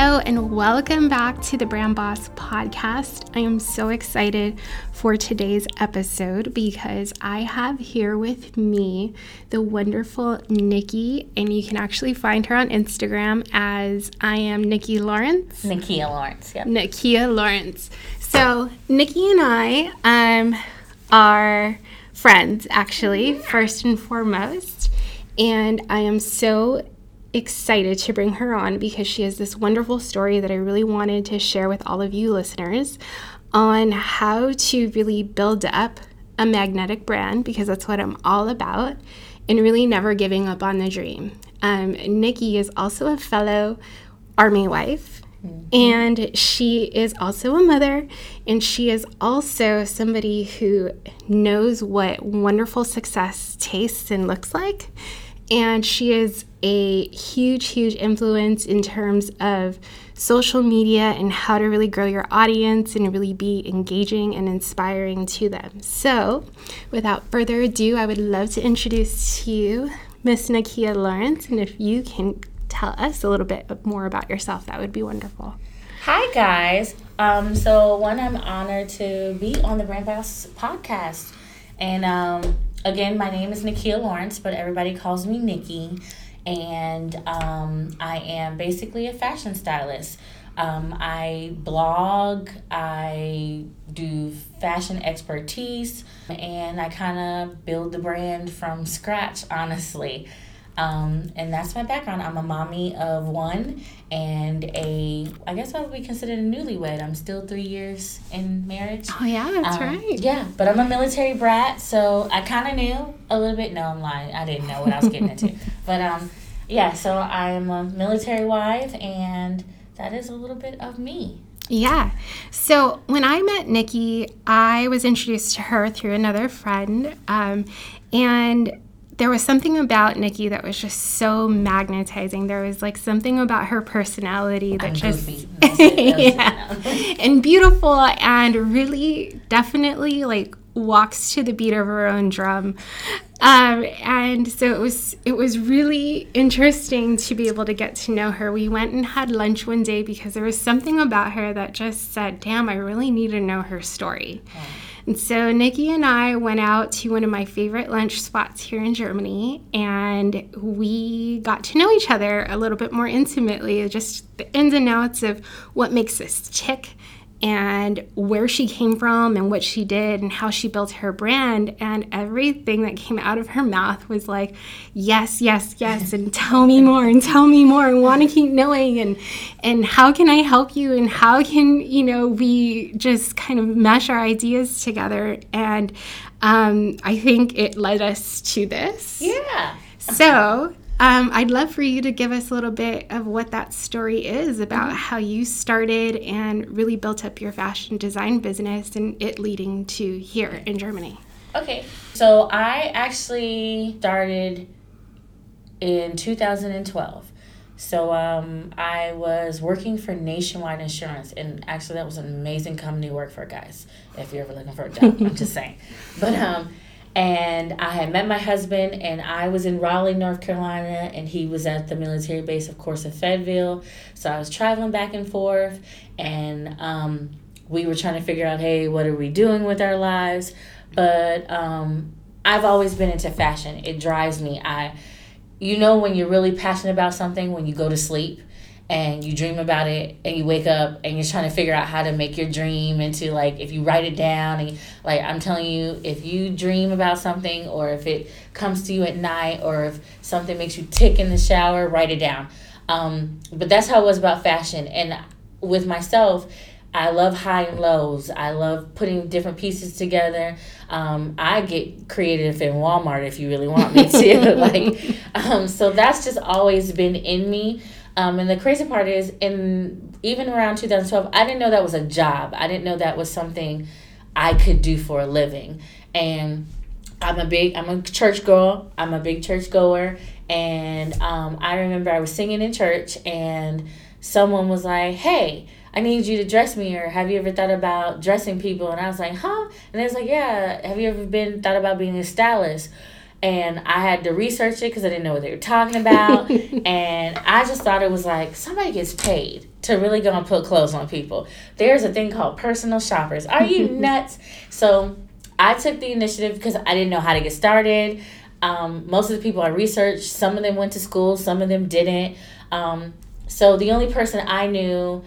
Hello, and welcome back to the Brand Boss podcast. I am so excited for today's episode because I have here with me the wonderful Nikki, and you can actually find her on Instagram as I am Nikki Lawrence. Nikia Lawrence, yeah. Nikia Lawrence. So, Nikki and I um, are friends, actually, first and foremost. And I am so excited to bring her on because she has this wonderful story that I really wanted to share with all of you listeners on how to really build up a magnetic brand because that's what I'm all about and really never giving up on the dream. Um, Nikki is also a fellow Army wife. Mm-hmm. And she is also a mother, and she is also somebody who knows what wonderful success tastes and looks like and she is a huge, huge influence in terms of social media and how to really grow your audience and really be engaging and inspiring to them. So, without further ado, I would love to introduce to you Miss Nikia Lawrence. And if you can tell us a little bit more about yourself, that would be wonderful. Hi, guys. Um, so, one, I'm honored to be on the Brand Boss podcast. And um, again, my name is Nikia Lawrence, but everybody calls me Nikki. And um, I am basically a fashion stylist. Um, I blog, I do fashion expertise, and I kind of build the brand from scratch, honestly. Um, and that's my background. I'm a mommy of one and a, I guess I would be considered a newlywed. I'm still three years in marriage. Oh, yeah, that's um, right. Yeah, but I'm a military brat, so I kind of knew a little bit. No, I'm lying. I didn't know what I was getting into. But um, yeah, so I'm a military wife, and that is a little bit of me. Yeah. So when I met Nikki, I was introduced to her through another friend. Um, and there was something about Nikki that was just so magnetizing. There was like something about her personality that I'm just yeah, and beautiful and really definitely like walks to the beat of her own drum. Um, and so it was it was really interesting to be able to get to know her. We went and had lunch one day because there was something about her that just said, "Damn, I really need to know her story." And so Nikki and I went out to one of my favorite lunch spots here in Germany, and we got to know each other a little bit more intimately, just the ins and outs of what makes us tick and where she came from and what she did and how she built her brand. And everything that came out of her mouth was like yes yes yes and tell me more and tell me more and want to keep knowing and and how can i help you and how can you know we just kind of mesh our ideas together? And um, i think it led us to this. Yeah. So um, I'd love for you to give us a little bit of what that story is about mm-hmm. how you started and really built up your fashion design business and it leading to here in Germany. Okay, so I actually started in 2012. So um, I was working for Nationwide Insurance, and actually that was an amazing company to work for, guys. If you're ever looking for a job, I'm just saying. But um, and I had met my husband, and I was in Raleigh, North Carolina, and he was at the military base, of course, at Fayetteville. So I was traveling back and forth, and um, we were trying to figure out, hey, what are we doing with our lives? But um, I've always been into fashion. It drives me. I, you know, when you're really passionate about something, when you go to sleep and you dream about it and you wake up and you're trying to figure out how to make your dream into like if you write it down and like I'm telling you if you dream about something or if it comes to you at night or if something makes you tick in the shower write it down um, but that's how it was about fashion and with myself I love high and lows. I love putting different pieces together. Um, I get creative in Walmart if you really want me to. like, um, so that's just always been in me. Um, and the crazy part is, in even around 2012, I didn't know that was a job. I didn't know that was something I could do for a living. And I'm a big, I'm a church girl. I'm a big church goer. And um, I remember I was singing in church, and someone was like, "Hey." I need you to dress me, or have you ever thought about dressing people? And I was like, huh? And they was like, yeah. Have you ever been thought about being a stylist? And I had to research it because I didn't know what they were talking about. and I just thought it was like somebody gets paid to really go and put clothes on people. There's a thing called personal shoppers. Are you nuts? So I took the initiative because I didn't know how to get started. Um, most of the people I researched, some of them went to school, some of them didn't. Um, so the only person I knew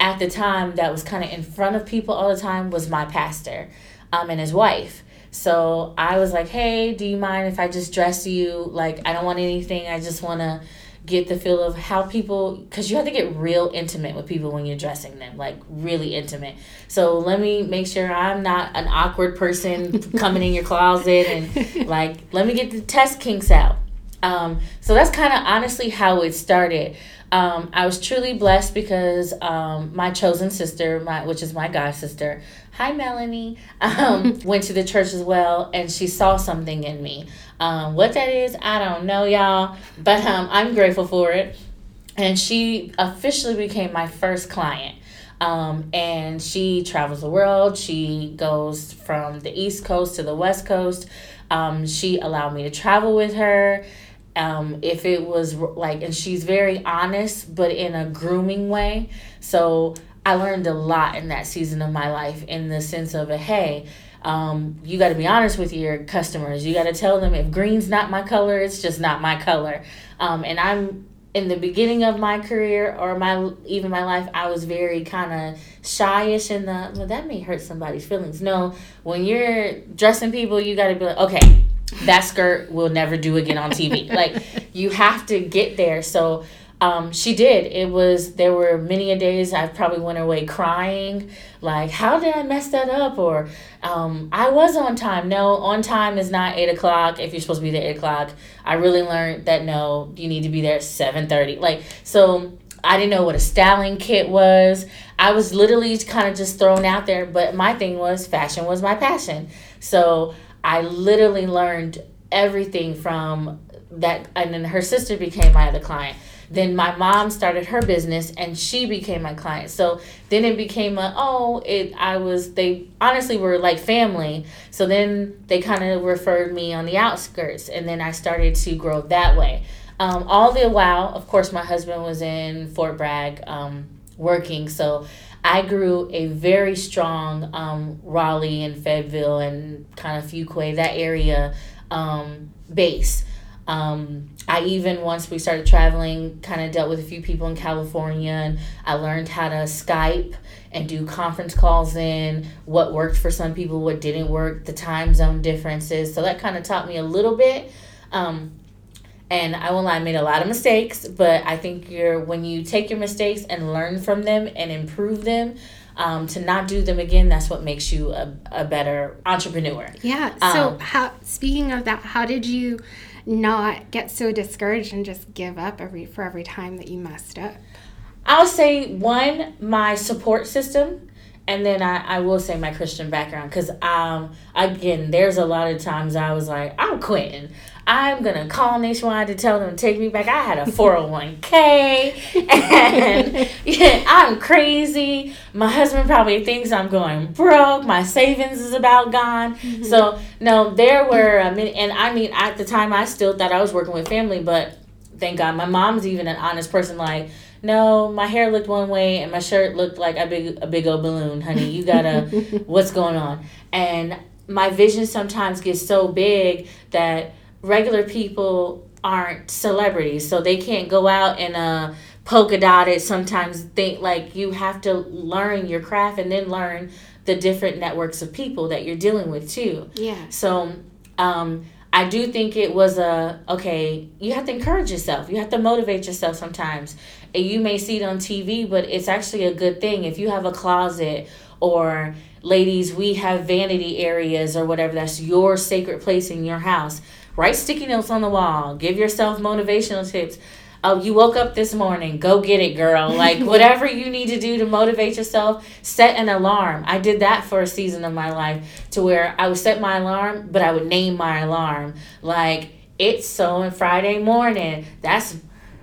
at the time that was kind of in front of people all the time was my pastor um, and his wife. So I was like, hey, do you mind if I just dress you? Like, I don't want anything. I just want to get the feel of how people, because you have to get real intimate with people when you're dressing them, like really intimate. So let me make sure I'm not an awkward person coming in your closet and like, let me get the test kinks out. Um, so that's kind of honestly how it started. Um, I was truly blessed because um, my chosen sister, my which is my god sister, hi Melanie, um, went to the church as well, and she saw something in me. Um, what that is, I don't know, y'all, but um, I'm grateful for it. And she officially became my first client. Um, and she travels the world. She goes from the East Coast to the West Coast. Um, she allowed me to travel with her um, if it was like, and she's very honest, but in a grooming way. So I learned a lot in that season of my life in the sense of a hey, um, you got to be honest with your customers. You got to tell them if green's not my color, it's just not my color. Um, and I'm in the beginning of my career or my even my life, I was very kind of shyish in the well, that may hurt somebody's feelings. No, when you're dressing people, you got to be like, okay, that skirt will never do again on TV. like you have to get there. So um, she did. It was there were many a days I probably went away crying, like how did I mess that up? Or um, I was on time. No, on time is not eight o'clock. If you're supposed to be there eight o'clock, I really learned that no, you need to be there at seven thirty. Like so. I didn't know what a styling kit was. I was literally kind of just thrown out there, but my thing was fashion was my passion. So I literally learned everything from that and then her sister became my other client then my mom started her business and she became my client. So then it became a oh it i was they honestly were like family. So then they kind of referred me on the outskirts and then i started to grow that way. Um, all the while of course my husband was in fort bragg um, working. So I grew a very strong um, Raleigh and Fayetteville and kind of Fuquay, that area um, base. Um, I even once we started traveling, kind of dealt with a few people in California, and I learned how to Skype and do conference calls in what worked for some people, what didn't work, the time zone differences. So that kind of taught me a little bit. Um, and I will lie, I made a lot of mistakes, but I think you're when you take your mistakes and learn from them and improve them, um, to not do them again, that's what makes you a, a better entrepreneur. Yeah. So um, how speaking of that, how did you not get so discouraged and just give up every for every time that you messed up? I'll say one, my support system and then I, I will say my Christian background because um again there's a lot of times I was like I'm quitting I'm gonna call Nationwide to tell them to take me back. I had a 401k and yeah, I'm crazy. My husband probably thinks I'm going broke. My savings is about gone. Mm-hmm. So no, there were a many, and I mean at the time I still thought I was working with family, but thank God my mom's even an honest person. Like no, my hair looked one way and my shirt looked like a big a big old balloon, honey. You gotta what's going on? And my vision sometimes gets so big that regular people aren't celebrities, so they can't go out in a polka dotted sometimes think like you have to learn your craft and then learn the different networks of people that you're dealing with too Yeah. so um I do think it was a okay. You have to encourage yourself. You have to motivate yourself sometimes. And you may see it on TV, but it's actually a good thing if you have a closet or ladies, we have vanity areas or whatever. That's your sacred place in your house. Write sticky notes on the wall. Give yourself motivational tips. Oh, you woke up this morning. Go get it, girl. Like whatever you need to do to motivate yourself, set an alarm. I did that for a season of my life to where I would set my alarm, but I would name my alarm. Like it's so on Friday morning. That's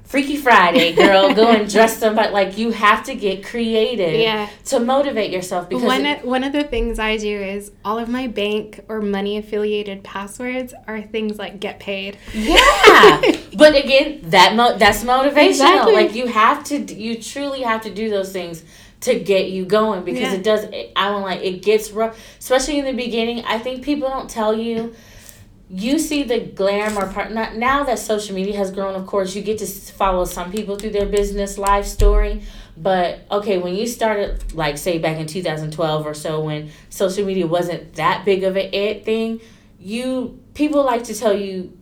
Freaky Friday, girl. Go and dress somebody. Like you have to get creative Yeah. to motivate yourself because One, it- one of the things I do is all of my bank or money affiliated passwords are things like get paid. Yeah, but again, that mo- that's motivational. Exactly. Like you have to, you truly have to do those things to get you going because Yeah. it does. It, I don't like it gets rough, especially in the beginning. I think people don't tell you. You see the glamour part not, now that social media has grown. Of course, you get to follow some people through their business life story. But okay, when you started, like say back in 2012 or so, when social media wasn't that big of an it thing, you people like to tell you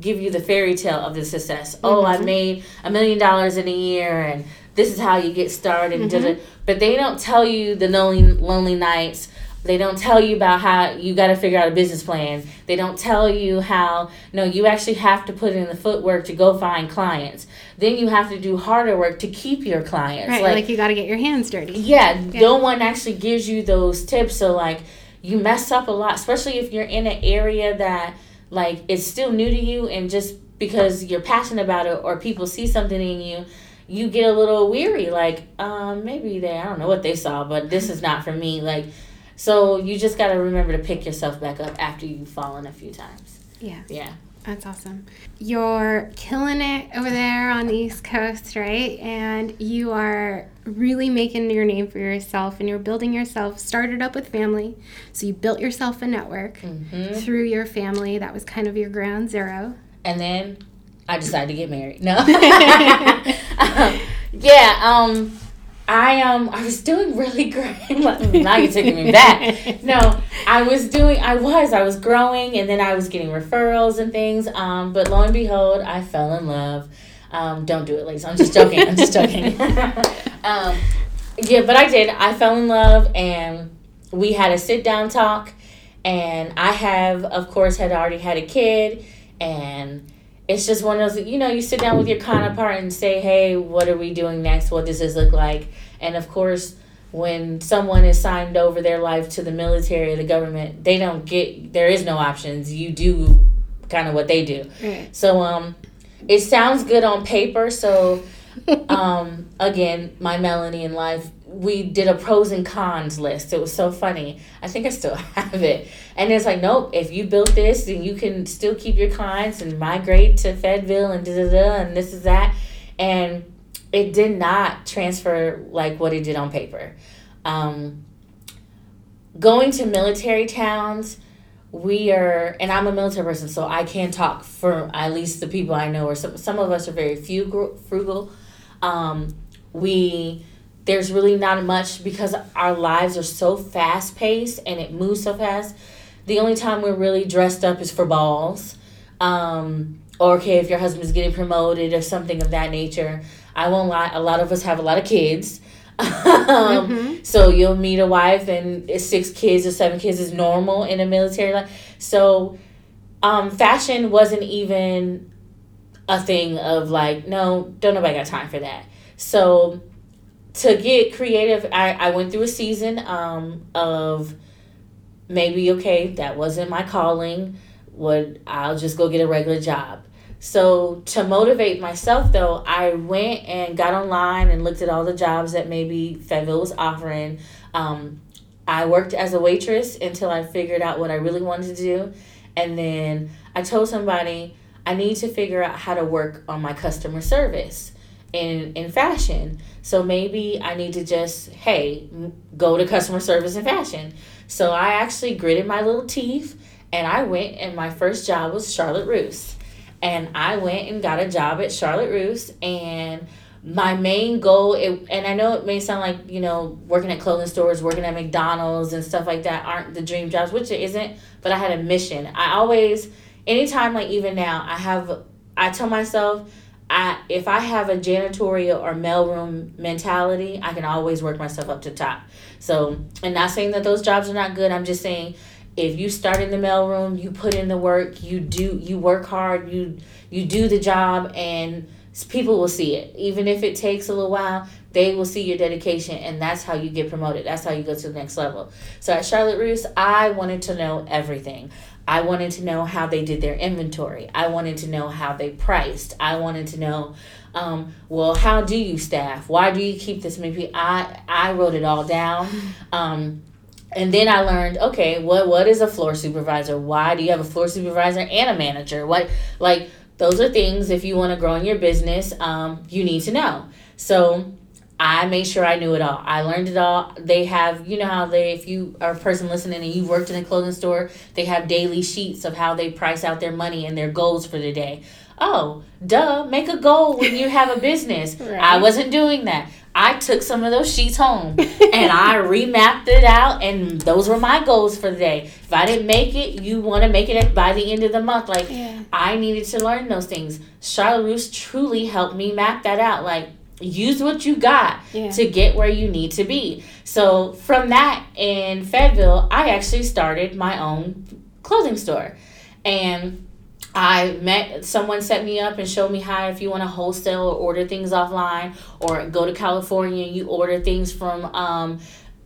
give you the fairy tale of the success. Oh, I mm-hmm. made a million dollars in a year, and this is how you get started. and da-da. Mm-hmm. But they don't tell you the lonely, lonely nights. They don't tell you about how you got to figure out a business plan. They don't tell you how no, you actually have to put in the footwork to go find clients. Then you have to do harder work to keep your clients. Right. Like, you got to get your hands dirty. Yeah, no one actually gives you those tips. So like you mess up a lot, especially if you're in an area that like it's still new to you and just because you're passionate about it or people see something in you, you get a little weary. Like, um, maybe they I don't know what they saw, but this is not for me. Like so you just gotta remember to pick yourself back up after you've fallen a few times. Yeah. Yeah. That's awesome. You're killing it over there on the East Coast, right? And you are really making your name for yourself and you're building yourself. Started up with family. So you built yourself a network hmm through your family. That was kind of your ground zero. and then I decided to get married. No. yeah, um I um I was doing really great. now you're taking me back. No, I was doing I was I was growing and then I was getting referrals and things. Um, but lo and behold, I fell in love. Um, don't do it, ladies. I'm just joking. I'm just joking. um, yeah, but I did. I fell in love and we had a sit down talk and I have of course had already had a kid and it's just one of those you know you sit down with your counterpart and say hey what are we doing next? What does this look like? And of course when someone is signed over their life to the military or the government they don't get there is no options. You do kind of what they do. Right. so um it sounds good on paper. So um again my melanie in life we did a pros and cons list. It was so funny. I think i still have it. And it's like nope if you built this then you can still keep your clients and migrate to fedville and da da da and this is that. And it did not transfer like what it did on paper. Um going to military towns we are and i'm a military person so i can talk for at least the people i know or some, some of us are very frugal frugal. Um, we there's really not much because our lives are so fast paced and it moves so fast. The only time we're really dressed up is for balls. Um, or okay if your husband's getting promoted or something of that nature. I won't lie a lot of us have a lot of kids. Um, so you'll meet a wife and six kids or seven kids is normal in a military life. So um, fashion wasn't even a thing of like, no, don't nobody got time for that. So to get creative, I, I went through a season um, of maybe, okay, that wasn't my calling. Would I'll just go get a regular job. So to motivate myself though, I went and got online and looked at all the jobs that maybe Fayetteville was offering. Um, I worked as a waitress until I figured out what I really wanted to do. And then I told somebody I need to figure out how to work on my customer service in in fashion. So maybe I need to just hey, go to customer service in fashion. So I actually gritted my little teeth and I went and my first job was Charlotte Russe and I went and got a job at Charlotte Russe and my main goal, it, and I know it may sound like you know working at clothing stores, working at McDonald's, and stuff like that aren't the dream jobs, which it isn't. But I had a mission. I always, anytime like even now, I have. I tell myself I if I have a janitorial or mailroom mentality, I can always work myself up to top. So, and not saying that those jobs are not good. I'm just saying if you start in the mailroom, you put in the work, you do you work hard, you you do the job and people will see it. Even if it takes a little while, they will see your dedication and that's how you get promoted. That's how you go to the next level. So at Charlotte Russe, I wanted to know everything. I wanted to know how they did their inventory. I wanted to know how they priced. I wanted to know, um, well, how do you staff? Why do you keep this many people? I, I wrote it all down. Um, and then I learned, okay, what what is a floor supervisor? Why do you have a floor supervisor and a manager? What like those are things if you want to grow in your business, um, you need to know. So I made sure I knew it all. I learned it all. They have, you know how they, if you are a person listening and you've worked in a clothing store, they have daily sheets of how they price out their money and their goals for the day. Oh, duh, make a goal when you have a business. right. I wasn't doing that. I took some of those sheets home and I remapped it out, and those were my goals for the day. If I didn't make it, you want to make it by the end of the month. Like, yeah. I needed to learn those things. Charlotte Russe truly helped me map that out. Like, use what you got yeah. to get where you need to be. So from that in Fayetteville, I actually started my own clothing store. And I met someone set me up and showed me how if you want to wholesale or order things offline or go to California, and you order things from um,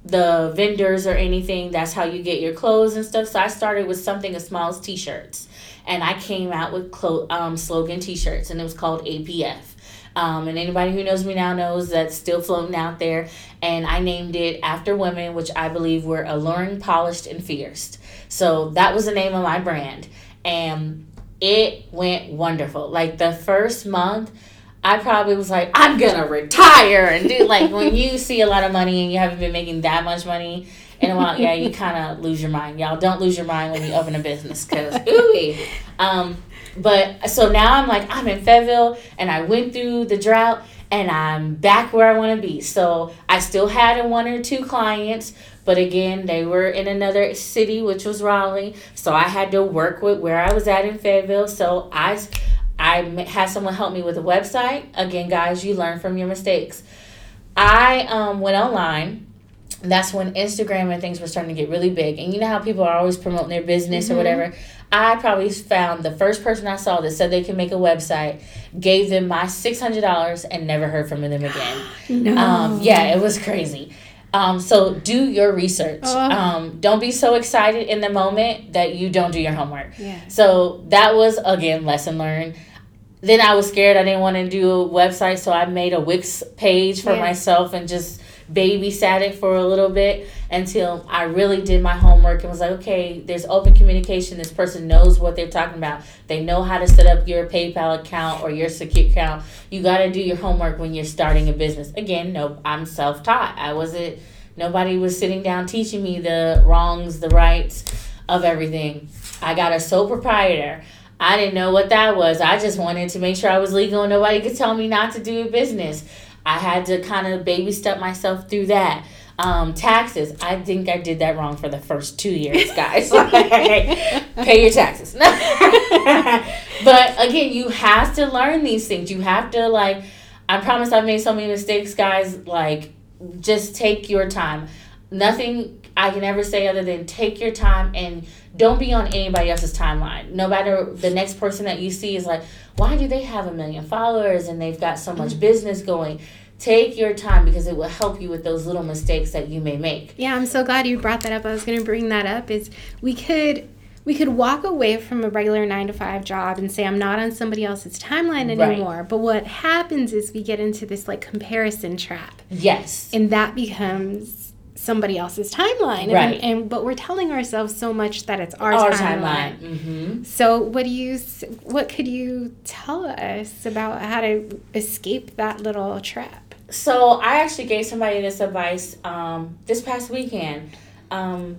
the vendors or anything. That's how you get your clothes and stuff. So I started with something as small as t-shirts, and I came out with clo- um, slogan t-shirts, and it was called APF. Um, and anybody who knows me now knows that's still floating out there. And I named it after women, which I believe were alluring, polished, and fierce. So that was the name of my brand. And it went wonderful. Like the first month, I probably was like, I'm gonna retire and do like when you see a lot of money and you haven't been making that much money in a while, yeah, you kind of lose your mind. Y'all don't lose your mind when you open a business because ooh, um, but so now I'm like, I'm in Fayetteville and I went through the drought and I'm back where I want to be. So I still had one or two clients, but again, they were in another city, which was Raleigh. So I had to work with where I was at in Fayetteville. So I, I had someone help me with a website. Again, guys, you learn from your mistakes. I um, went online that's when Instagram and things were starting to get really big. And you know how people are always promoting their business mm-hmm. or whatever. I probably found the first person I saw that said they could make a website, gave them my six hundred dollars, and never heard from them again. no. Um, yeah, it was crazy. Um, so do your research. Oh. Um, don't be so excited in the moment that you don't do your homework. Yeah. So that was again lesson learned. Then I was scared. I didn't want to do a website, so I made a Wix page for yeah. myself and just babysat it for a little bit until I really did my homework and was like, okay, there's open communication. This person knows what they're talking about. They know how to set up your PayPal account or your secure account. You got to do your homework when you're starting a business. Again, no, I'm self taught. I wasn't, nobody was sitting down teaching me the wrongs, the rights of everything. I got a sole proprietor. I didn't know what that was. I just wanted to make sure I was legal and nobody could tell me not to do a business. I had to kind of baby step myself through that. Um, taxes. I think I did that wrong for the first two years, guys. Pay your taxes. but again, you have to learn these things. You have to like. I promise I've made so many mistakes, guys. Like, just take your time. Nothing I can ever say other than take your time and don't be on anybody else's timeline. No matter the next person that you see is like, why do they have a million followers and they've got so much mm-hmm. business going? Take your time because it will help you with those little mistakes that you may make. Yeah, I'm so glad you brought that up. I was going to bring that up is we could we could walk away from a regular 9 to 5 job and say I'm not on somebody else's timeline anymore. Right. But what happens is we get into this like comparison trap. Yes. And that becomes somebody else's timeline. Right. And, and, but we're telling ourselves so much that it's our, our timeline. timeline. Mm-hmm. So what do you what could you tell us about how to escape that little trap? So I actually gave somebody this advice um, this past weekend. Um,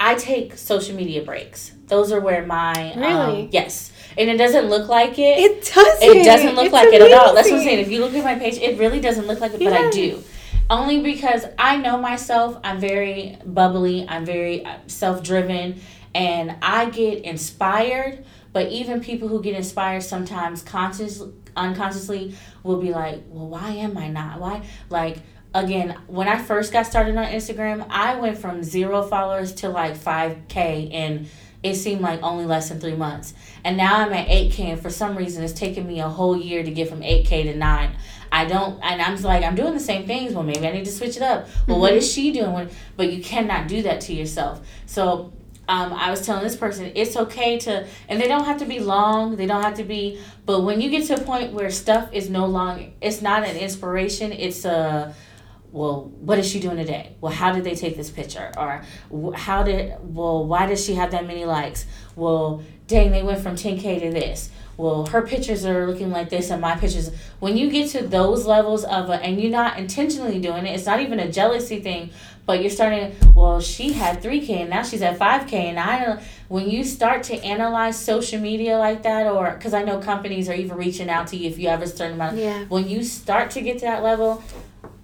I take social media breaks. Those are where my um, Really? yes, and it doesn't look like it. It doesn't. It doesn't look It's like it at all. That's what I'm saying. If you look at my page, it really doesn't look like it, but I do. Only because I know myself. I'm very bubbly. I'm very uh, self driven, and I get inspired. But even people who get inspired sometimes conscious, unconsciously will be like, "Well, why am I not? Why?" Like again, when I first got started on Instagram, I went from zero followers to like five k in it seemed like only less than three months. And now I'm at 8K, and for some reason, it's taken me a whole year to get from 8K to 9. I don't, and I'm like, I'm doing the same things. Well, maybe I need to switch it up. Well, what is she doing? When, but you cannot do that to yourself. So, um, I was telling this person, it's okay to, and they don't have to be long, they don't have to be, but when you get to a point where stuff is no longer, it's not an inspiration, it's a, well, what is she doing today? Well, how did they take this picture? Or how did, well, why does she have that many likes? Well, dang, they went from 10K to this. Well, her pictures are looking like this and my pictures. When you get to those levels of a, and you're not intentionally doing it, it's not even a jealousy thing, but you're starting, well, she had 3K and now she's at 5K. And I when you start to analyze social media like that, or because I know companies are even reaching out to you if you have a certain amount, Yeah. when you start to get to that level,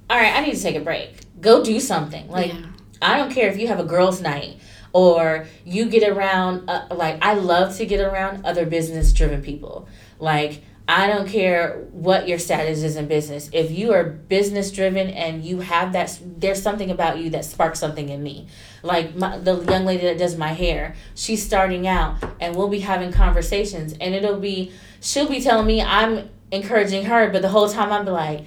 all right, I need to take a break. Go do something. Like, Yeah. I don't care if you have a girls' night or you get around, uh, like, I love to get around other business driven people. Like, I don't care what your status is in business. If you are business driven and you have that, there's something about you that sparks something in me. Like my, the young lady that does my hair, she's starting out and we'll be having conversations and it'll be, she'll be telling me I'm encouraging her, but the whole time I'm be like,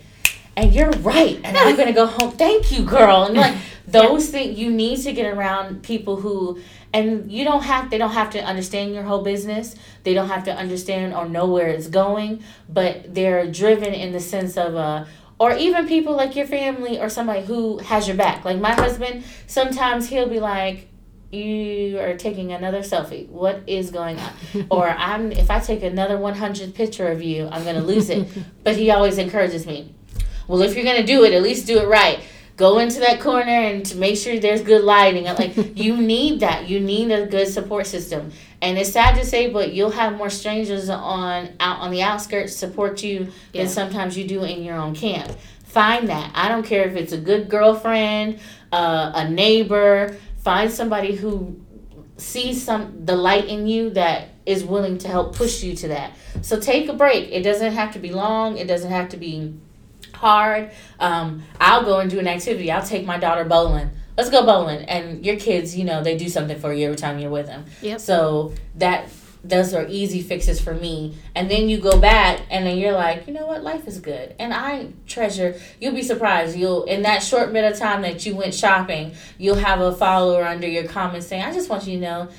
and you're right. And i'm gonna go home. Thank you girl. And like those things you need to get around people who and you don't have they don't have to understand your whole business. They don't have to understand or know where it's going. But they're driven in the sense of uh or even people like your family or somebody who has your back. Like my husband sometimes he'll be like you are taking another selfie. What is going on? Or i'm if i take another 100th picture of you i'm gonna lose it. But he always encourages me well, if you're gonna do it, at least do it right. Go into that corner and to make sure there's good lighting. Like you need that. You need a good support system. And it's sad to say, but you'll have more strangers on out on the outskirts support you Yeah. than sometimes you do in your own camp. Find that. I don't care if it's a good girlfriend, uh, a neighbor. Find somebody who sees some the light in you that is willing to help push you to that. So take a break. It doesn't have to be long. It doesn't have to be hard. Um, I'll go and do an activity. I'll take my daughter bowling. Let's go bowling. And your kids, you know, they do something for you every time you're with them. Yep. So that those are easy fixes for me. And then you go back and then you're like, you know what, life is good. And I treasure you'll be surprised. You'll in that short bit of time that you went shopping, you'll have a follower under your comments saying, I just want you to know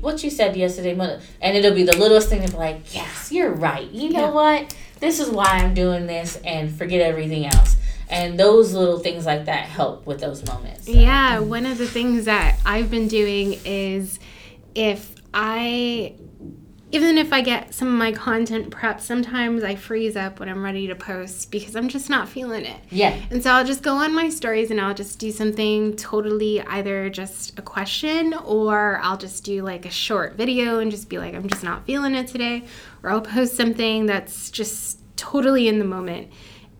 what you said yesterday, mother, and it'll be the littlest thing to be like, yes, you're right. You know Yeah. what? This is why I'm doing this, and forget everything else. And those little things like that help with those moments. So. Yeah, one of the things that I've been doing is if I, even if I get some of my content prepped, sometimes I freeze up when I'm ready to post because I'm just not feeling it. Yeah. And so I'll just go on my stories and I'll just do something totally either just a question or I'll just do like a short video and just be like, I'm just not feeling it today. Or I'll post something that's just totally in the moment.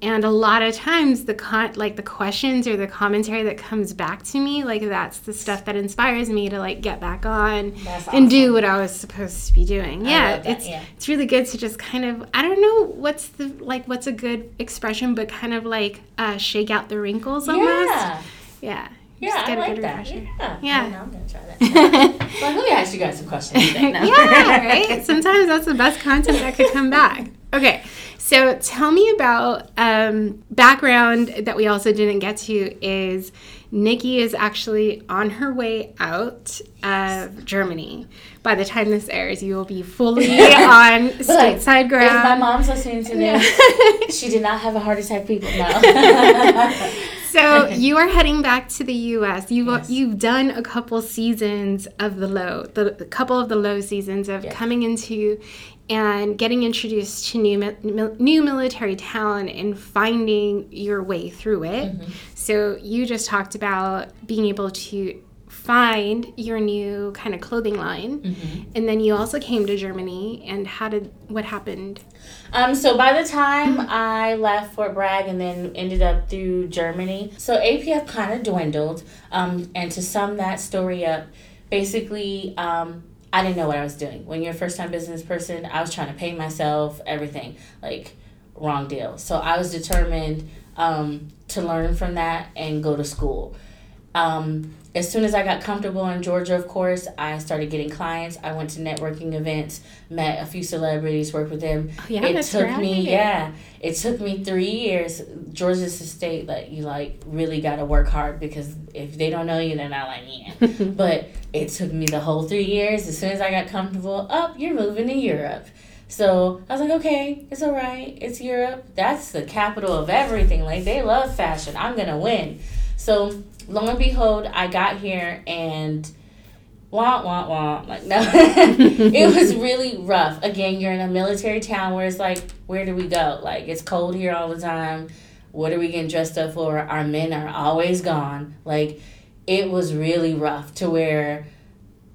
And a lot of times the con like the questions or the commentary that comes back to me, like that's the stuff that inspires me to like get back on That's and do what I was supposed to be doing. Yeah, it's yeah. it's really good to just kind of I don't know what's the like what's a good expression, but kind of like uh, shake out the wrinkles almost. Yeah. Yeah. Yeah, Just I get a like that. refresher. Yeah. Yeah. I know, I'm gonna try that. like, let me ask you guys some questions. today. No. yeah, right? Sometimes that's the best content that could come back. Okay, so tell me about um, background that we also didn't get to is Nikki is actually on her way out of Germany. By the time this airs, you will be fully on Like, stateside If my mom's listening to this, she did not have a heart attack, people. No. So you are heading back to the U.S. You've Yes. you've done a couple seasons of the low, the, the couple of the low seasons of Yes. coming into and getting introduced to new new military talent and finding your way through it. Mm-hmm. So you just talked about being able to find your new kind of clothing line, Mm-hmm. and then you also came to Germany. And how did what happened? Um, so by the time I left Fort Bragg and then ended up through Germany, so APF kind of dwindled. Um, and to sum that story up, basically, um, I didn't know what I was doing. When you're a first time business person, I was trying to pay myself, everything. Like, wrong deal. So I was determined um, to learn from that and go to school. Um, as soon as I got comfortable in Georgia, of course, I started getting clients. I went to networking events, met a few celebrities, worked with them. Oh, yeah, it took me, yeah, it took me three years. Georgia's a state that you like really got to work hard because if they don't know you, they're not like yeah. but it took me the whole three years. As soon as I got comfortable, up, you're moving to Europe. So I was like, okay, it's all right. It's Europe. That's the capital of everything. Like they love fashion. I'm gonna win. So lo and behold, I got here and wah wah wah. Like no, it was really rough. Again, you're in a military town where it's like, where do we go? Like it's cold here all the time. What are we getting dressed up for? Our men are always gone. Like it was really rough to where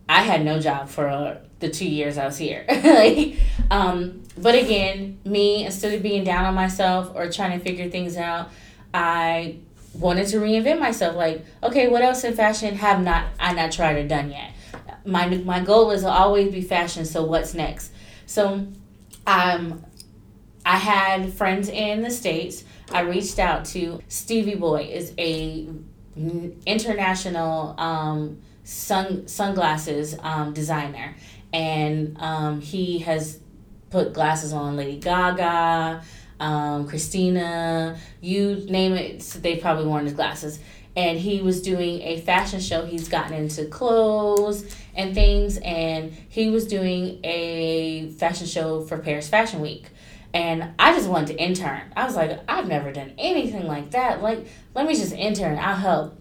I had no job for uh, the two years I was here. like, um, but again, me instead of being down on myself or trying to figure things out, I wanted to reinvent myself. Like, okay, what else in fashion have not I not tried or done yet? My my goal is to always be fashion. So what's next? So, um, I had friends in the states. I reached out to Stevie Boi is a international um, sun sunglasses um, designer, and um, he has put glasses on Lady Gaga, um, Christina, you name it. They probably worn his glasses. And he was doing a fashion show. He's gotten into clothes and things, and he was doing a fashion show for Paris Fashion Week. And I just wanted to intern. I was like, I've never done anything like that. Like, let me just intern. I'll help.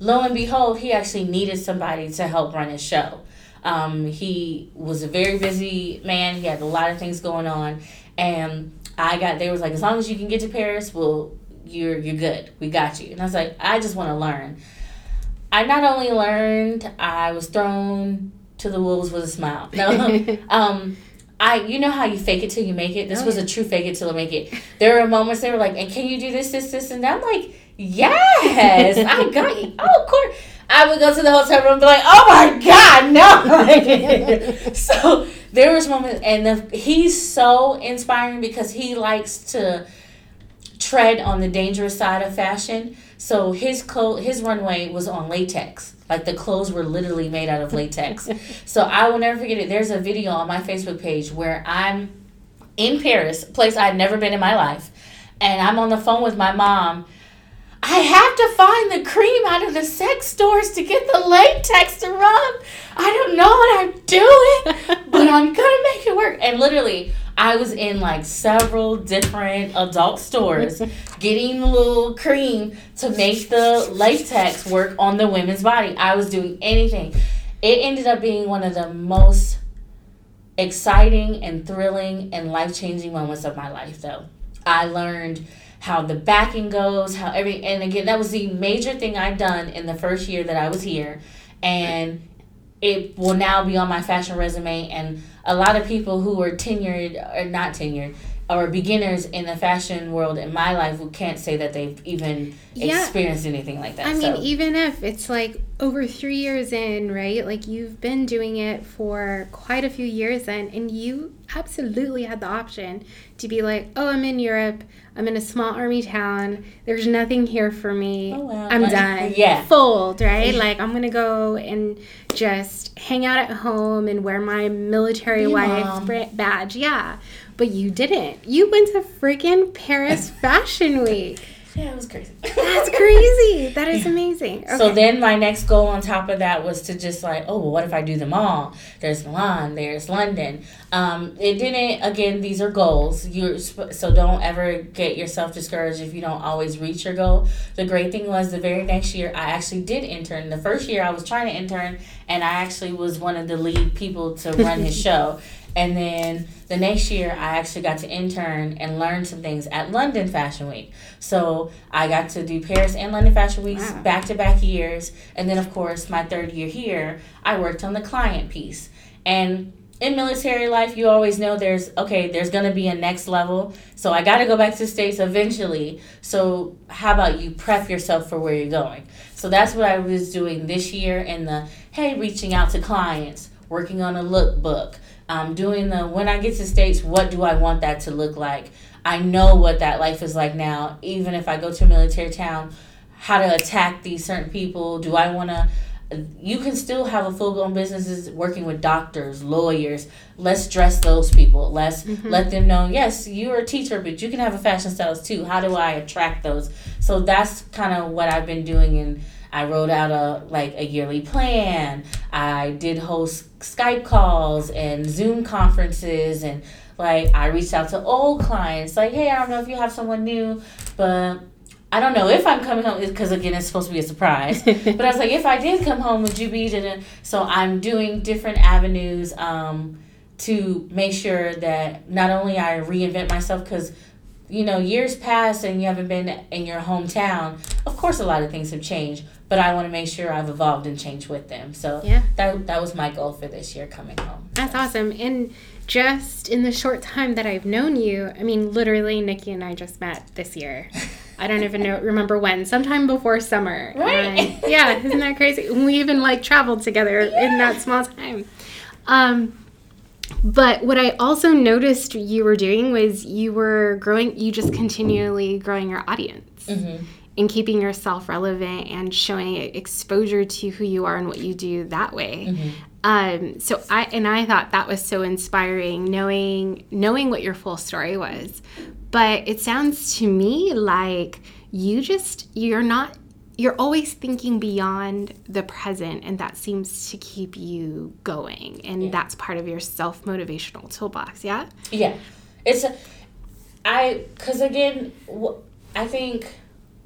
Lo and behold, he actually needed somebody to help run his show. Um, he was a very busy man. He had a lot of things going on, and I got. They was like, as long as you can get to Paris, well, you're you're good. We got you. And I was like, I just want to learn. I not only learned, I was thrown to the wolves with a smile. No, um, I you know how you fake it till you make it. This Oh, was yeah. a true fake it till I make it. There were moments they were like, and can you do this, this, this, and that? I'm like, yes, I got you. Oh, of course. I would go to the hotel room and be like, oh my god, no. so there was moments, and the, he's so inspiring because he likes to tread on the dangerous side of fashion. So his clo- his runway was on latex. Like the clothes were literally made out of latex. so I will never forget it. There's a video on my Facebook page where I'm in Paris, a place I'd never been in my life, and I'm on the phone with my mom. I have to find the cream out of the sex stores to get the latex to rub. I don't know what I'm doing, but I'm gonna make it work. And literally, I was in like several different adult stores getting the little cream to make the latex work on the women's body. I was doing anything. It ended up being one of the most exciting and thrilling and life changing moments of my life, though. I learned how the backing goes, how every, and again, that was the major thing I'd done in the first year that I was here. And it will now be on my fashion resume. And a lot of people who are tenured or not tenured or beginners in the fashion world in my life who can't say that they've even Yeah. experienced anything like that. I mean, even if it's like over three years in, right? Like you've been doing it for quite a few years then, and you absolutely had the option to be like, oh, I'm in Europe. I'm in a small army town. There's nothing here for me. Oh, wow. I'm Like, done. yeah. Fold, right? Like I'm going to go and just hang out at home and wear my military Be wife mom. badge. Yeah. But you didn't. You went to freaking Paris Fashion Week. yeah, it was crazy. Crazy. That is amazing. Okay. So then my next goal on top of that was to just like, oh, well, what if I do them all? There's Milan, there's London. Um, it didn't. Again, these are goals. You're so don't ever get yourself discouraged if you don't always reach your goal. The great thing was the very next year I actually did intern. The first year I was trying to intern, and I actually was one of the lead people to run his show. And then the next year, I actually got to intern and learn some things at London Fashion Week. So I got to do Paris and London Fashion Weeks back to back years. And then, of course, my third year here, I worked on the client piece. And in military life, you always know there's okay, there's gonna be a next level. So I got to go back to the states eventually. So how about you prep yourself for where you're going? So that's what I was doing this year in the hey, reaching out to clients, working on a lookbook, um, doing the when I get to states, what do I want that to look like? I know what that life is like now. Even if I go to a military town, how to attack these certain people? Do I want to? you can still have a full blown businesses working with doctors, lawyers. Let's dress those people. Let's mm-hmm. let them know, yes, you're a teacher, but you can have a fashion stylist too. How do I attract those? So that's kind of what I've been doing and I wrote out a like a yearly plan. I did host Skype calls and Zoom conferences and like I reached out to old clients like, "Hey, I don't know if you have someone new, but I don't know if I'm coming home because again it's supposed to be a surprise. but I was like, if I did come home, would you be? Da-da? So I'm doing different avenues um, to make sure that not only I reinvent myself because you know years pass and you haven't been in your hometown. Of course, a lot of things have changed, but I want to make sure I've evolved and changed with them. So yeah, that that was my goal for this year coming home. That's awesome and just in the short time that I've known you, I mean, literally, Nikki and I just met this year. I don't even know remember when, sometime before summer. Right. And yeah, isn't that crazy? We even like traveled together yeah. in that small time. Um, but what I also noticed you were doing was you were growing, you just continually growing your audience. Mm-hmm. And keeping yourself relevant and showing exposure to who you are and what you do that way. Mm-hmm. Um, so I and I thought that was so inspiring, knowing knowing what your full story was. But it sounds to me like you just, you're not, you're always thinking beyond the present, and that seems to keep you going. And yeah. that's part of your self motivational toolbox, yeah? Yeah. It's, a, I, because again, I think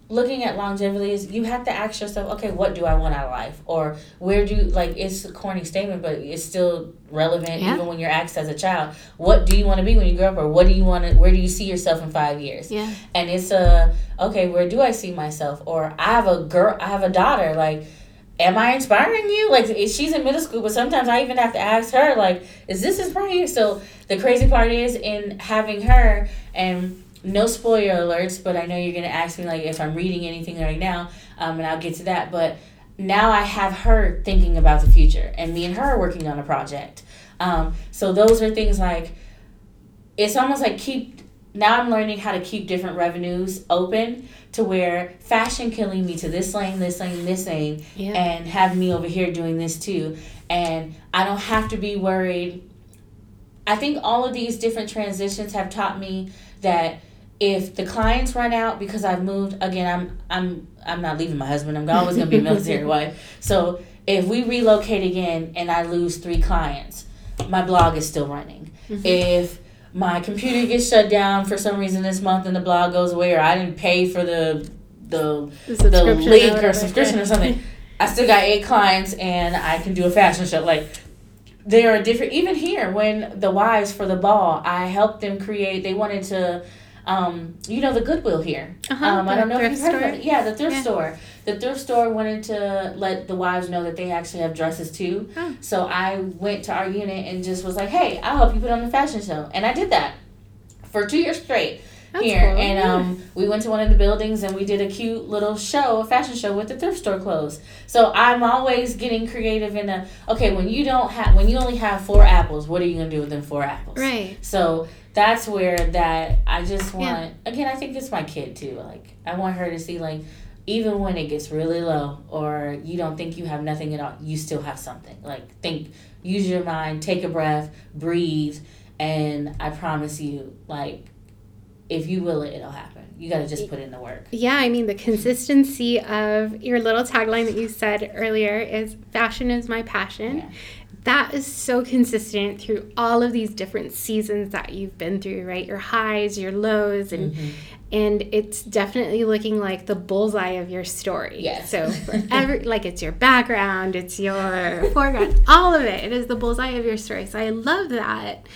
looking at longevity is you have to ask yourself, okay, what do I want out of life? Or where do like it's a corny statement, but it's still relevant yeah. even when you're asked as a child. What do you want to be when you grow up, or what do you want to? Where do you see yourself in five years? Yeah. And it's a okay, where do I see myself? Or I have a girl, I have a daughter, like. Am I inspiring you? Like she's in middle school, but sometimes I even have to ask her, like, is this inspiring you? So the crazy part is in having her and no spoiler alerts, but I know you're gonna ask me like if I'm reading anything right now, um, and I'll get to that. But now I have her thinking about the future, and me and her are working on a project. Um, so those are things like it's almost like keep. Now I'm learning how to keep different revenues open to where fashion can lead me to this lane, this lane, this lane, yeah. and have me over here doing this too. And I don't have to be worried. I think all of these different transitions have taught me that if the clients run out because I've moved again, I'm I'm I'm not leaving my husband. I'm always gonna be a military wife. So if we relocate again and I lose three clients, my blog is still running. Mm-hmm. If my computer gets shut down for some reason this month and the blog goes away or I didn't pay for the the the, the link or, or subscription or something, I still got eight clients and I can do a fashion show. Like there are different even here when the wives for the ball, I helped them create they wanted to um, you know the Goodwill here. Uh-huh, um, I don't know if you've heard of it. Yeah, the thrift yeah. store. The thrift store wanted to let the wives know that they actually have dresses too. Oh. So I went to our unit and just was like, "Hey, I'll help you put on the fashion show," and I did that for two years straight. That's here cool. and um, we went to one of the buildings and we did a cute little show, a fashion show with the thrift store clothes. So I'm always getting creative in the okay when you don't have when you only have four apples, what are you gonna do with them four apples? Right. So that's where that I just want yeah. again I think it's my kid too like I want her to see like even when it gets really low or you don't think you have nothing at all you still have something. Like think use your mind take a breath breathe and I promise you like if you will it it'll happen. You got to just put in the work. Yeah I mean the consistency of your little tagline that you said earlier is fashion is my passion. Yeah that is so consistent through all of these different seasons that you've been through, right? Your highs, your lows, and mm-hmm. and it's definitely looking like the bullseye of your story. Yes. So for every like it's your background, it's your foreground, all of it. It is the bullseye of your story. So I love that.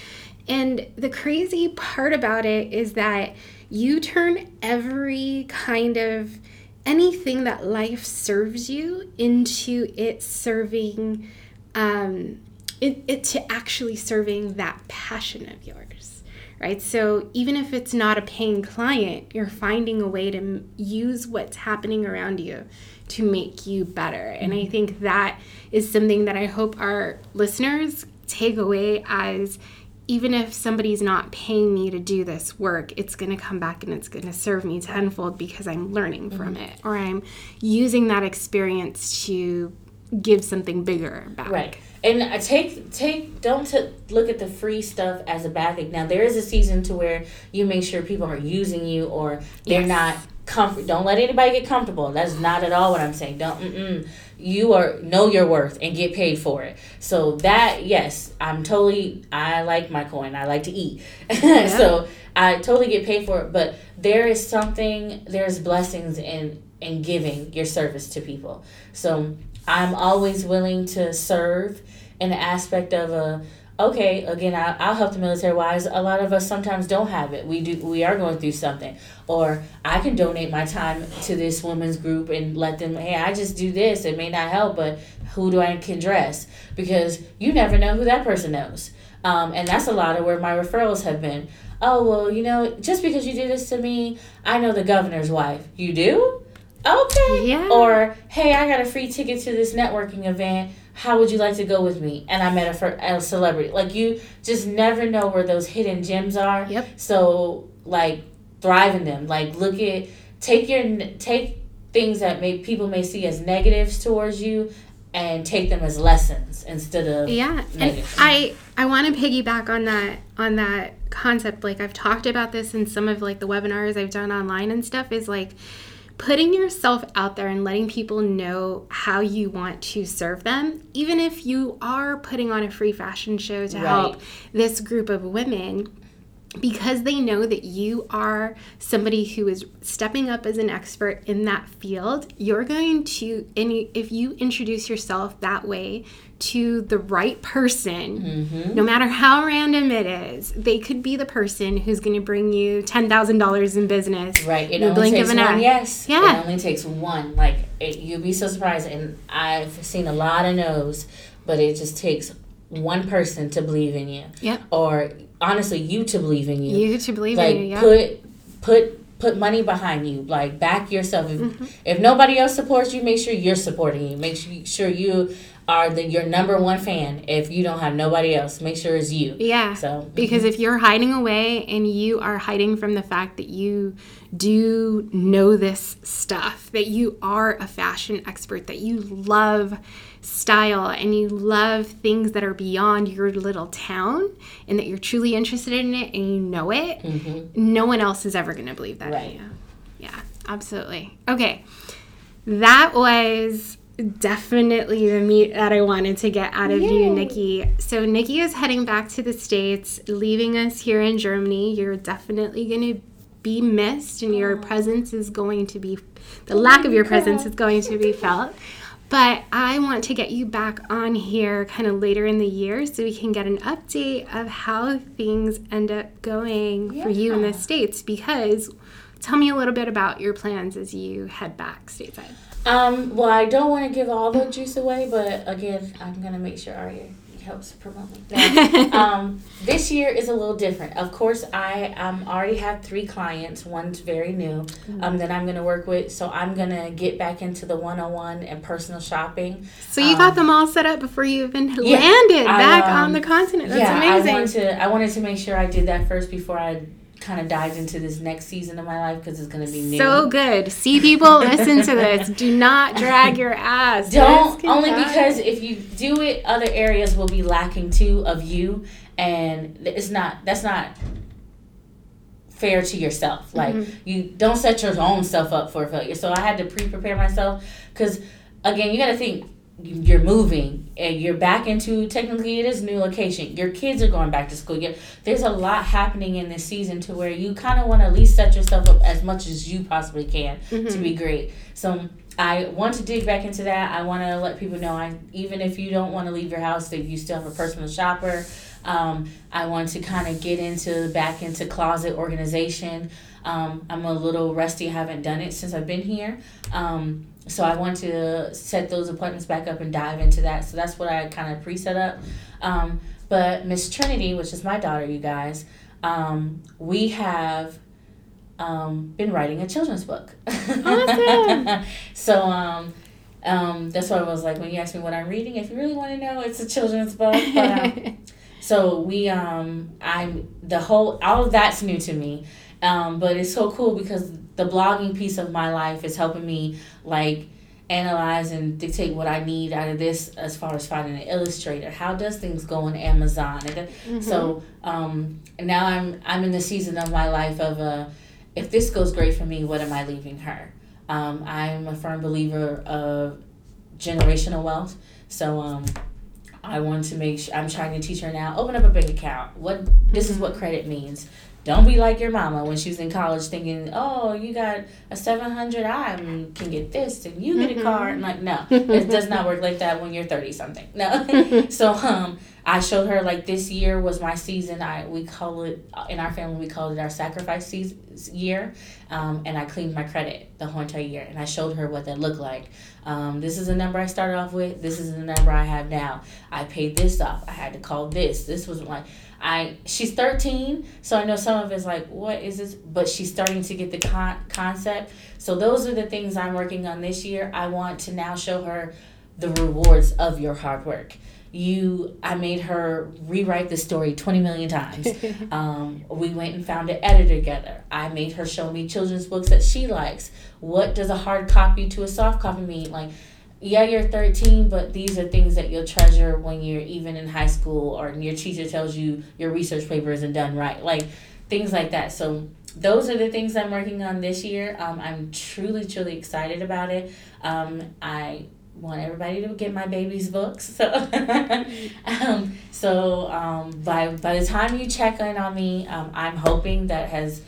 And the crazy part about it is that you turn every kind of anything that life serves you into it serving um, it, it to actually serving that passion of yours right? So even if it's not a paying client you're finding a way to m- use what's happening around you to make you better. And i think that is something that i hope our listeners take away as even if somebody's not paying me to do this work, it's going to come back and it's going to serve me tenfold because I'm learning from Mm-hmm. it or I'm using that experience to give something bigger back. Right. And take take don't t- look at the free stuff as a bad thing. Now there is a season to where you make sure people are using you or they're Yes. not comfort. Don't let anybody get comfortable. That's not at all what I'm saying. Don't. Mm-mm. You are know your worth and get paid for it. So that yes, I'm totally. I like my coin. I like to eat. so I totally get paid for it. But there is something. There's blessings in in giving your service to people. So I'm always willing to serve in the aspect of a okay again I, i'll help the military wise. A lot of us sometimes don't have it. We do we are going through something. Or i can donate my time to this women's group and let them hey i just do this. It may not help but who do i can dress? Because you never know who that person knows. Um, and that's a lot of where my referrals have been. Oh well you know just because you do this to me i know the governor's wife. You do okay Yeah. or hey i got a free ticket to this networking event how would you like to go with me and i met a, fir- a celebrity like you just never know where those hidden gems are Yep. so like thrive in them like look at take your take things that may people may see as negatives towards you and take them as lessons instead of Yeah, and. I I want to piggyback on that on that concept. Like I've talked about this in some of like the webinars I've done online and stuff. Is like putting yourself out there and letting people know how you want to serve them, even if you are putting on a free fashion show to help this group of women because they know that you are somebody who is stepping up as an expert in that field, you're going to, and if you introduce yourself that way to the right person, Mm-hmm. no matter how random it is, they could be the person who's going to bring you $10,000 in business. Right. It in the only blink takes of an one eye. yes. Yeah. It only takes one. Like it, you'll be so surprised, and I've seen a lot of no's, but it just takes one person to believe in you. Yep. Or honestly, you to believe in you. You to believe like in you, yeah. put put put money behind you. Like back yourself. If, Mm-hmm. if nobody else supports you, make sure you're supporting you. Make sure sure you are the your number one fan. If you don't have nobody else, make sure it's you. Yeah. So Because if you're hiding away and you are hiding from the fact that you do know this stuff, that you are a fashion expert, that you love style and you love things that are beyond your little town and that you're truly interested in it and you know it, no one else is ever going to believe that. Right. Yeah, absolutely. Okay. That was definitely the meat that I wanted to get out of you, Nikki. So, Nikki is heading back to the States, leaving us here in Germany. You're definitely going to be missed, and your presence is going to be, the lack of your presence is going to be felt. But I want to get you back on here kind of later in the year so we can get an update of how things end up going for you in the States because tell me a little bit about your plans as you head back stateside. Um, well, I don't want to give all the juice away, but again, I'm gonna make sure Aria helps promote me. Now, um, this year is a little different. Of course, I um already have three clients. One's very new. Um, that I'm gonna work with. So I'm gonna get back into the one-on-one and personal shopping. So you got them all set up before you even landed I, back um, on the continent. That's yeah, amazing. I to. I wanted to make sure I did that first before I kind of dived into this next season of my life because it's gonna be new. so good. See people listen to this. Do not drag your ass. Don't only die. because if you do it, other areas will be lacking too of you, and it's not. That's not fair to yourself. Like Mm-hmm. you don't set your own self up for failure. So I had to pre-prepare myself because, again, you got to think you're moving and you're back into technically it is new location. Your kids are going back to school. You're, there's a lot happening in this season to where you kind of want to at least set yourself up as much as you possibly can mm-hmm. to be great. So i want to dig back into that. I want to let people know i even if you don't want to leave your house that you still have a personal shopper. Um, i want to kind of get into back into closet organization. Um, i'm a little rusty i haven't done it since i've been here. Um, so I want to set those appointments back up and dive into that. So that's what I kind of pre set up. Um, but Miss Trinity, which is my daughter, you guys, um, we have um, been writing a children's book. Awesome. so um, um, that's why I was like, when you asked me what I'm reading, if you really want to know, it's a children's book. But, um, so we, um, I'm the whole, all of that's new to me. Um, but it's so cool because the blogging piece of my life is helping me like analyze and dictate what I need out of this as far as finding an illustrator. How does things go on Amazon? And mm-hmm. so um, now I'm I'm in the season of my life of uh, if this goes great for me, what am I leaving her? Um, I'm a firm believer of generational wealth. So um, I want to make sure I'm trying to teach her now. Open up a bank account. What this mm-hmm. is what credit means. Don't be like your mama when she was in college thinking, oh, you got a 700, I can get this and you get a car. And like, no, it does not work like that when you're 30 something. No. so um, I showed her like this year was my season. I We call it, in our family, we call it our sacrifice season, year. Um, and I cleaned my credit the whole entire year. And I showed her what that looked like. Um, this is the number I started off with. This is the number I have now. I paid this off. I had to call this. This was like, I she's 13, so I know some of it's like, what is this? But she's starting to get the con- concept. So those are the things I'm working on this year. I want to now show her the rewards of your hard work. You, I made her rewrite the story 20 million times. um, we went and found an editor together. I made her show me children's books that she likes. What does a hard copy to a soft copy mean? Like, yeah, you're 13, but these are things that you'll treasure when you're even in high school or your teacher tells you your research paper isn't done right. Like things like that. So those are the things I'm working on this year. Um, I'm truly, truly excited about it. Um, I want everybody to get my baby's books. So, um, so um, by by the time you check in on me, um, I'm hoping that has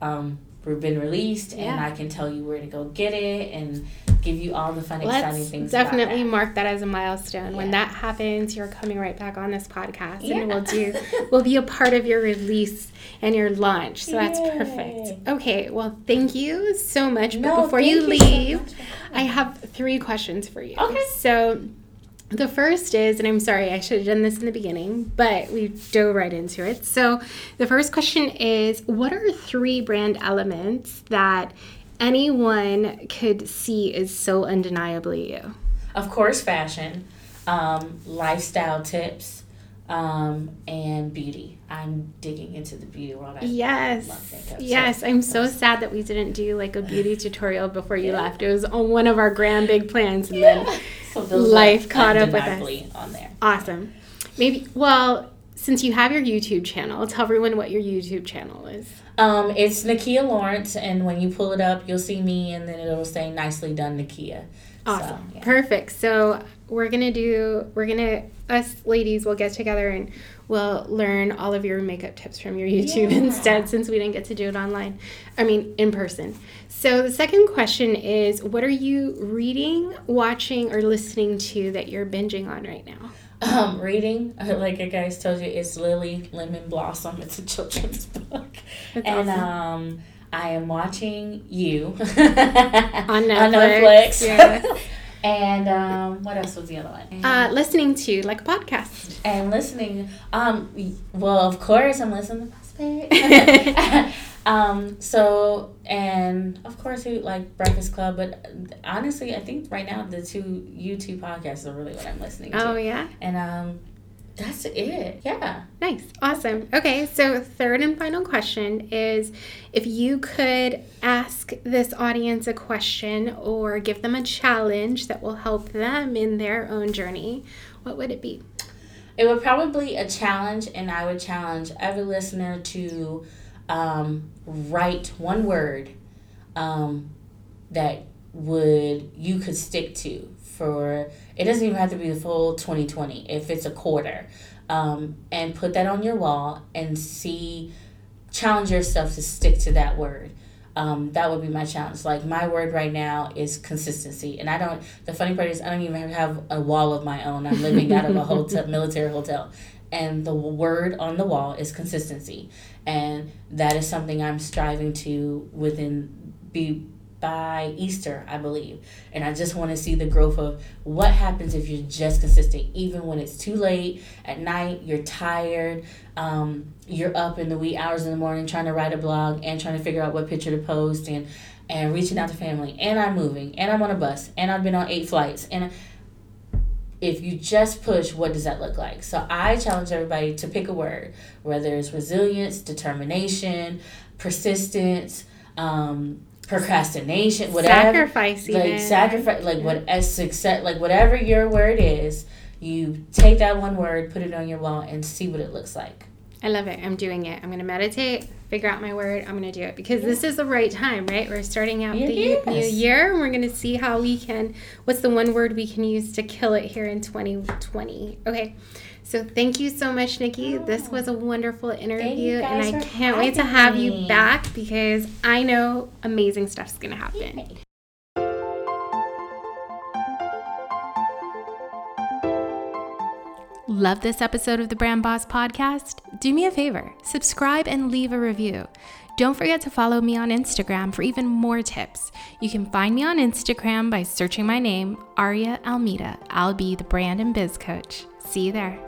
um, been released, yeah. and I can tell you where to go get it and give you all the fun, Let's exciting things. Definitely that. mark that as a milestone. Yeah. When that happens, you're coming right back on this podcast, yeah. and we'll do we'll be a part of your release and your launch. So that's Yay. perfect. Okay, well, thank you so much. No, but before you leave, so I have three questions for you. Okay. So. The first is, and I'm sorry, I should have done this in the beginning, but we dove right into it. So, the first question is What are three brand elements that anyone could see is so undeniably you? Of course, fashion, um, lifestyle tips, um, and beauty. I'm digging into the beauty world. I yes, makeup, yes. So I'm so sad that we didn't do like a beauty tutorial before you yeah. left. It was on one of our grand big plans, and yeah. then so life caught up with us. On there, awesome. Maybe well, since you have your YouTube channel, tell everyone what your YouTube channel is. Um, it's Nakia Lawrence, and when you pull it up, you'll see me, and then it'll say "Nicely done, Nakia." Awesome, so, yeah. perfect. So we're gonna do. We're gonna us ladies will get together and we'll learn all of your makeup tips from your YouTube yeah. instead, since we didn't get to do it online. I mean, in person. So the second question is, what are you reading, watching, or listening to that you're binging on right now? Um, reading, like I guys told you, it's Lily Lemon Blossom. It's a children's book. That's and awesome. um, I am watching you on Netflix. on Netflix. Yeah. and um, what else was the other one? Uh, listening to like a podcast. And listening. Um, well, of course, I'm listening to Um, so and of course we like Breakfast Club, but honestly, I think right now the two YouTube podcasts are really what I'm listening to. Oh yeah. And um, that's it. Yeah. Nice. Awesome. Okay, so third and final question is if you could ask this audience a question or give them a challenge that will help them in their own journey, what would it be? It would probably a challenge, and I would challenge every listener to um, write one word um, that would you could stick to for it doesn't even have to be the full 2020 if it's a quarter. Um, and put that on your wall and see challenge yourself to stick to that word um, that would be my challenge. Like my word right now is consistency. And i don't the funny part is i don't even have a wall of my own. I'm living out of a hotel military hotel. And the word on the wall is consistency. And that is something i'm striving to within be by Easter, I believe. And I just want to see the growth of what happens if you're just consistent, even when it's too late at night, you're tired, um, you're up in the wee hours in the morning trying to write a blog and trying to figure out what picture to post and and reaching out to family and I'm moving and I'm on a bus and I've been on eight flights and if you just push, what does that look like? So I challenge everybody to pick a word, whether it's resilience, determination, persistence, um, procrastination, whatever. Sacrifice, like even. sacrifice, like what as success, like whatever your word is, you take that one word, put it on your wall, and see what it looks like. I love it. I'm doing it. I'm going to meditate, figure out my word. I'm going to do it because this is the right time, right? We're starting out the new year and we're going to see how we can, what's the one word we can use to kill it here in 2020. Okay. So thank you so much, Nikki. This was a wonderful interview, and I can't wait to having have you back because I know amazing stuff's going to happen. Love this episode of the Brand Boss Podcast? Do me a favor, subscribe and leave a review. Don't forget to follow me on Instagram for even more tips. You can find me on Instagram by searching my name, Aria Almeida. I'll be the brand and biz coach. See you there.